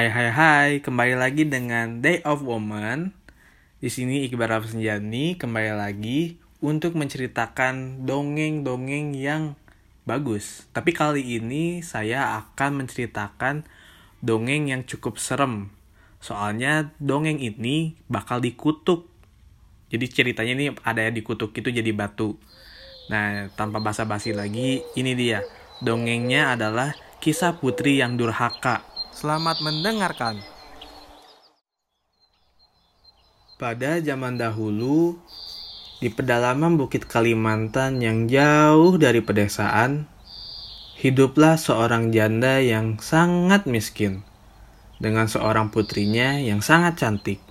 Hai hai hai, kembali lagi dengan Day of Woman. Di sini Iqbal Rafsanjani kembali lagi untuk menceritakan dongeng-dongeng yang bagus. Tapi kali ini saya akan menceritakan dongeng yang cukup serem. Soalnya dongeng ini bakal dikutuk. Jadi ceritanya ini ada yang dikutuk itu jadi batu. Nah, tanpa basa-basi lagi, ini dia. Dongengnya adalah kisah putri yang durhaka. Selamat mendengarkan. Pada zaman dahulu, di pedalaman Bukit Kalimantan yang jauh dari pedesaan, hiduplah seorang janda yang sangat miskin dengan seorang putrinya yang sangat cantik.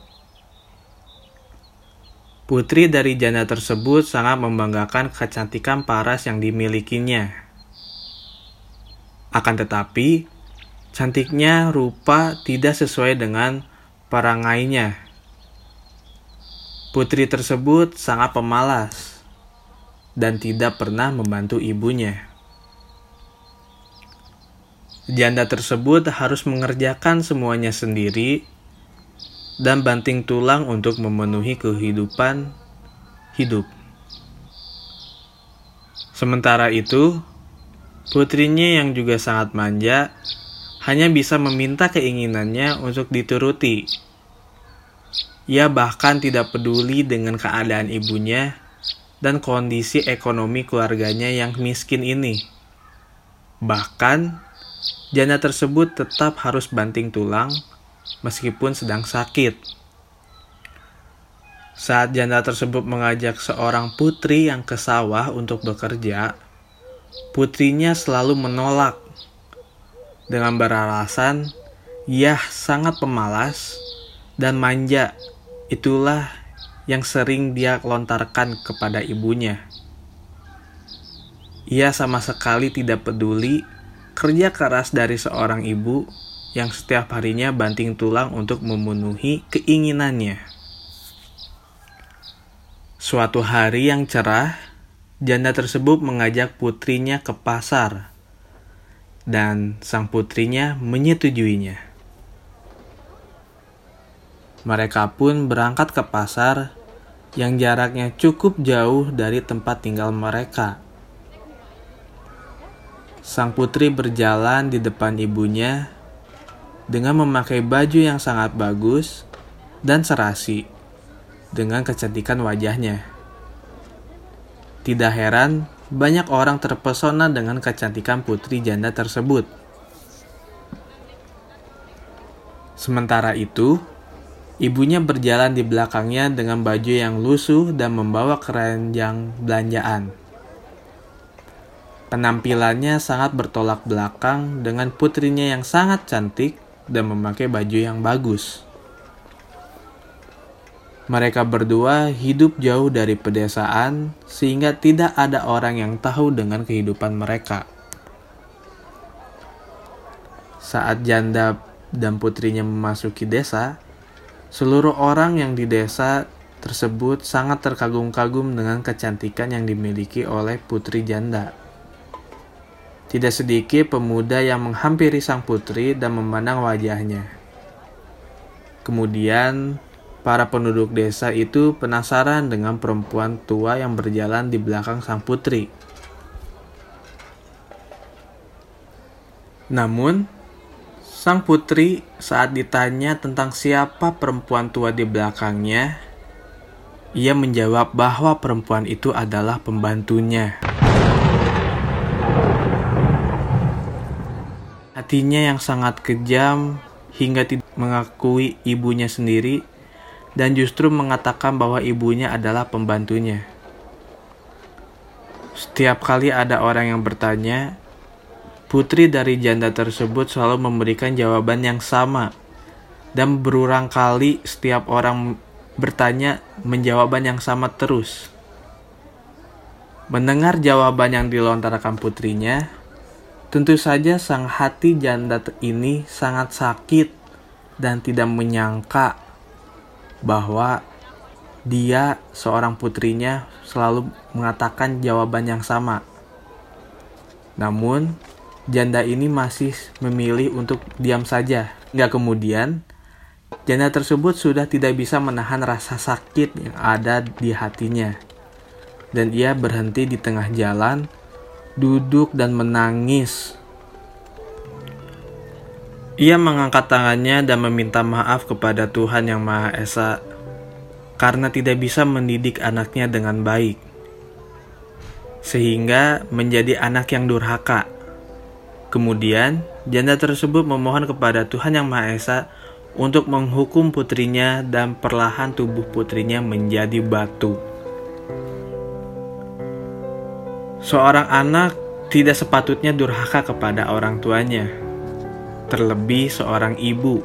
Putri dari janda tersebut sangat membanggakan kecantikan paras yang dimilikinya. Akan tetapi, cantiknya rupa tidak sesuai dengan perangainya. Putri tersebut sangat pemalas dan tidak pernah membantu ibunya. Janda tersebut harus mengerjakan semuanya sendiri dan banting tulang untuk memenuhi kehidupan hidup. Sementara itu, putrinya yang juga sangat manja hanya bisa meminta keinginannya untuk dituruti. Ia bahkan tidak peduli dengan keadaan ibunya dan kondisi ekonomi keluarganya yang miskin ini. Bahkan, janda tersebut tetap harus banting tulang meskipun sedang sakit. Saat janda tersebut mengajak seorang putri yang ke sawah untuk bekerja, putrinya selalu menolak dengan beralasan ia sangat pemalas dan manja. Itulah yang sering dia lontarkan kepada ibunya. Ia sama sekali tidak peduli kerja keras dari seorang ibu yang setiap harinya banting tulang untuk memenuhi keinginannya. Suatu hari yang cerah, janda tersebut mengajak putrinya ke pasar, dan sang putrinya menyetujuinya. Mereka pun berangkat ke pasar yang jaraknya cukup jauh dari tempat tinggal mereka. Sang putri berjalan di depan ibunya dengan memakai baju yang sangat bagus dan serasi dengan kecantikan wajahnya. Tidak heran, banyak orang terpesona dengan kecantikan putri janda tersebut. Sementara itu, ibunya berjalan di belakangnya dengan baju yang lusuh dan membawa keranjang belanjaan. Penampilannya sangat bertolak belakang dengan putrinya yang sangat cantik dan memakai baju yang bagus. Mereka berdua hidup jauh dari pedesaan, sehingga tidak ada orang yang tahu dengan kehidupan mereka. Saat janda dan putrinya memasuki desa, seluruh orang yang di desa tersebut sangat terkagum-kagum dengan kecantikan yang dimiliki oleh putri janda. Tidak sedikit pemuda yang menghampiri sang putri dan memandang wajahnya. Kemudian, para penduduk desa itu penasaran dengan perempuan tua yang berjalan di belakang sang putri. Namun, sang putri saat ditanya tentang siapa perempuan tua di belakangnya, ia menjawab bahwa perempuan itu adalah pembantunya. Hatinya yang sangat kejam hingga tidak mengakui ibunya sendiri dan justru mengatakan bahwa ibunya adalah pembantunya. Setiap kali ada orang yang bertanya, putri dari janda tersebut selalu memberikan jawaban yang sama dan berulang kali setiap orang bertanya menjawaban yang sama terus. Mendengar jawaban yang dilontarkan putrinya, Tentu saja sang hati janda ini sangat sakit dan tidak menyangka bahwa dia seorang putrinya selalu mengatakan jawaban yang sama. Namun, janda ini masih memilih untuk diam saja. Nggak kemudian, janda tersebut sudah tidak bisa menahan rasa sakit yang ada di hatinya. Dan ia berhenti di tengah jalan, duduk dan menangis. Ia mengangkat tangannya dan meminta maaf kepada Tuhan Yang Maha Esa karena tidak bisa mendidik anaknya dengan baik, sehingga menjadi anak yang durhaka. Kemudian, janda tersebut memohon kepada Tuhan Yang Maha Esa untuk menghukum putrinya dan perlahan tubuh putrinya menjadi batu. Seorang anak tidak sepatutnya durhaka kepada orang tuanya, terlebih seorang ibu,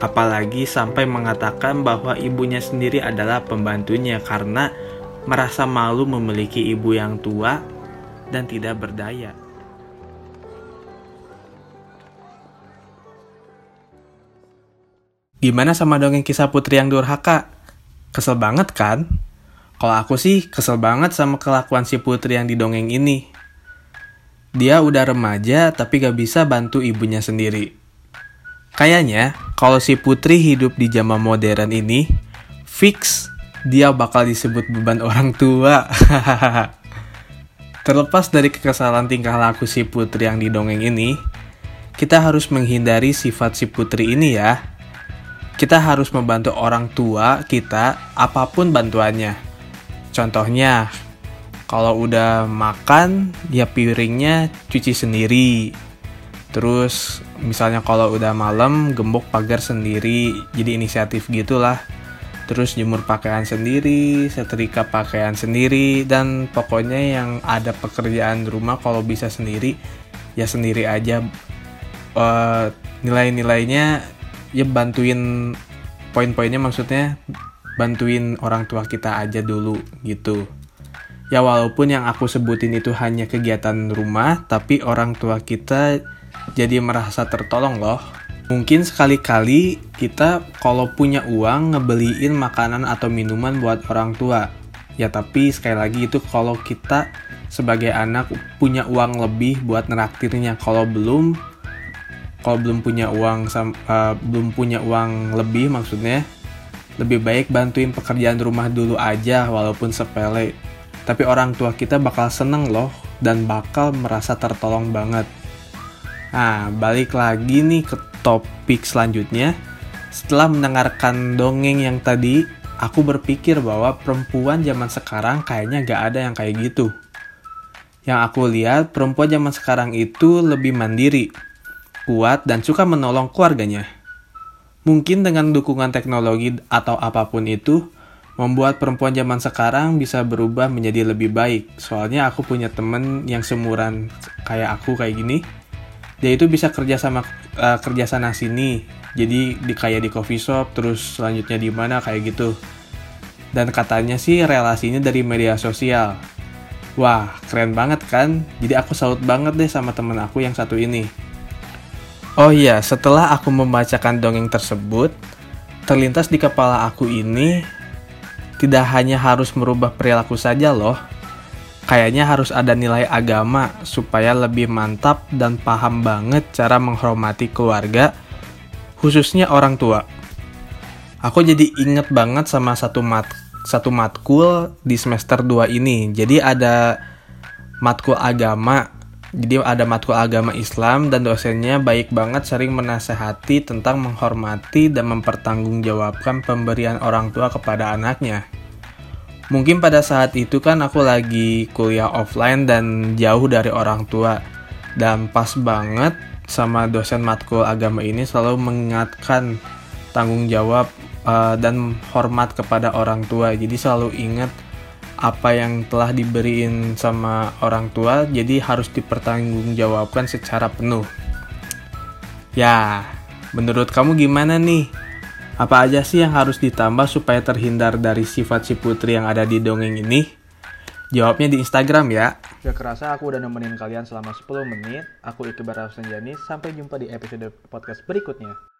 apalagi sampai mengatakan bahwa ibunya sendiri adalah pembantunya karena merasa malu memiliki ibu yang tua dan tidak berdaya. Gimana sama dongeng kisah putri yang durhaka? Kesel banget kan? Kalau aku sih kesel banget sama kelakuan si putri yang didongeng ini. Dia udah remaja tapi gak bisa bantu ibunya sendiri. Kayaknya kalau si putri hidup di zaman modern ini, fix dia bakal disebut beban orang tua. Terlepas dari kekesalan tingkah laku si putri yang didongeng ini, kita harus menghindari sifat si putri ini ya kita harus membantu orang tua kita apa pun bantuannya. Contohnya, kalau udah makan, ya piringnya cuci sendiri. Terus misalnya kalau udah malam gembok pagar sendiri, jadi inisiatif gitulah. Terus jemur pakaian sendiri, setrika pakaian sendiri, dan pokoknya yang ada pekerjaan rumah kalau bisa sendiri, ya sendiri aja. Uh, nilai-nilainya ya bantuin poin-poinnya maksudnya bantuin orang tua kita aja dulu gitu. Ya walaupun yang aku sebutin itu hanya kegiatan rumah, tapi orang tua kita jadi merasa tertolong loh. Mungkin sekali-kali kita kalau punya uang ngebeliin makanan atau minuman buat orang tua. Ya tapi sekali lagi itu kalau kita sebagai anak punya uang lebih buat neraktirnya. Kalau belum kalau belum punya uang uh, belum punya uang lebih maksudnya lebih baik bantuin pekerjaan rumah dulu aja walaupun sepele tapi orang tua kita bakal seneng loh dan bakal merasa tertolong banget. Nah balik lagi nih ke topik selanjutnya. Setelah mendengarkan dongeng yang tadi aku berpikir bahwa perempuan zaman sekarang kayaknya gak ada yang kayak gitu. Yang aku lihat perempuan zaman sekarang itu lebih mandiri kuat, dan suka menolong keluarganya. Mungkin dengan dukungan teknologi atau apa pun itu, membuat perempuan zaman sekarang bisa berubah menjadi lebih baik. Soalnya aku punya temen yang semuran kayak aku kayak gini. Dia itu bisa kerja sama uh, kerja sana sini. Jadi di kayak di coffee shop, terus selanjutnya di mana kayak gitu. Dan katanya sih relasinya dari media sosial. Wah, keren banget kan? Jadi aku salut banget deh sama temen aku yang satu ini. Oh iya, setelah aku membacakan dongeng tersebut, terlintas di kepala aku ini tidak hanya harus merubah perilaku saja loh. Kayaknya harus ada nilai agama supaya lebih mantap dan paham banget cara menghormati keluarga, khususnya orang tua. Aku jadi inget banget sama satu mat satu matkul di semester 2 ini. Jadi ada matkul agama jadi ada matkul agama Islam dan dosennya baik banget sering menasehati tentang menghormati dan mempertanggungjawabkan pemberian orang tua kepada anaknya. Mungkin pada saat itu kan aku lagi kuliah offline dan jauh dari orang tua. Dan pas banget sama dosen matkul agama ini selalu mengingatkan tanggung jawab uh, dan hormat kepada orang tua. Jadi selalu ingat apa yang telah diberiin sama orang tua jadi harus dipertanggungjawabkan secara penuh. Ya, menurut kamu gimana nih? Apa aja sih yang harus ditambah supaya terhindar dari sifat si putri yang ada di dongeng ini? Jawabnya di Instagram ya. Gak kerasa aku udah nemenin kalian selama 10 menit. Aku Iqbal Rafsanjani. Sampai jumpa di episode podcast berikutnya.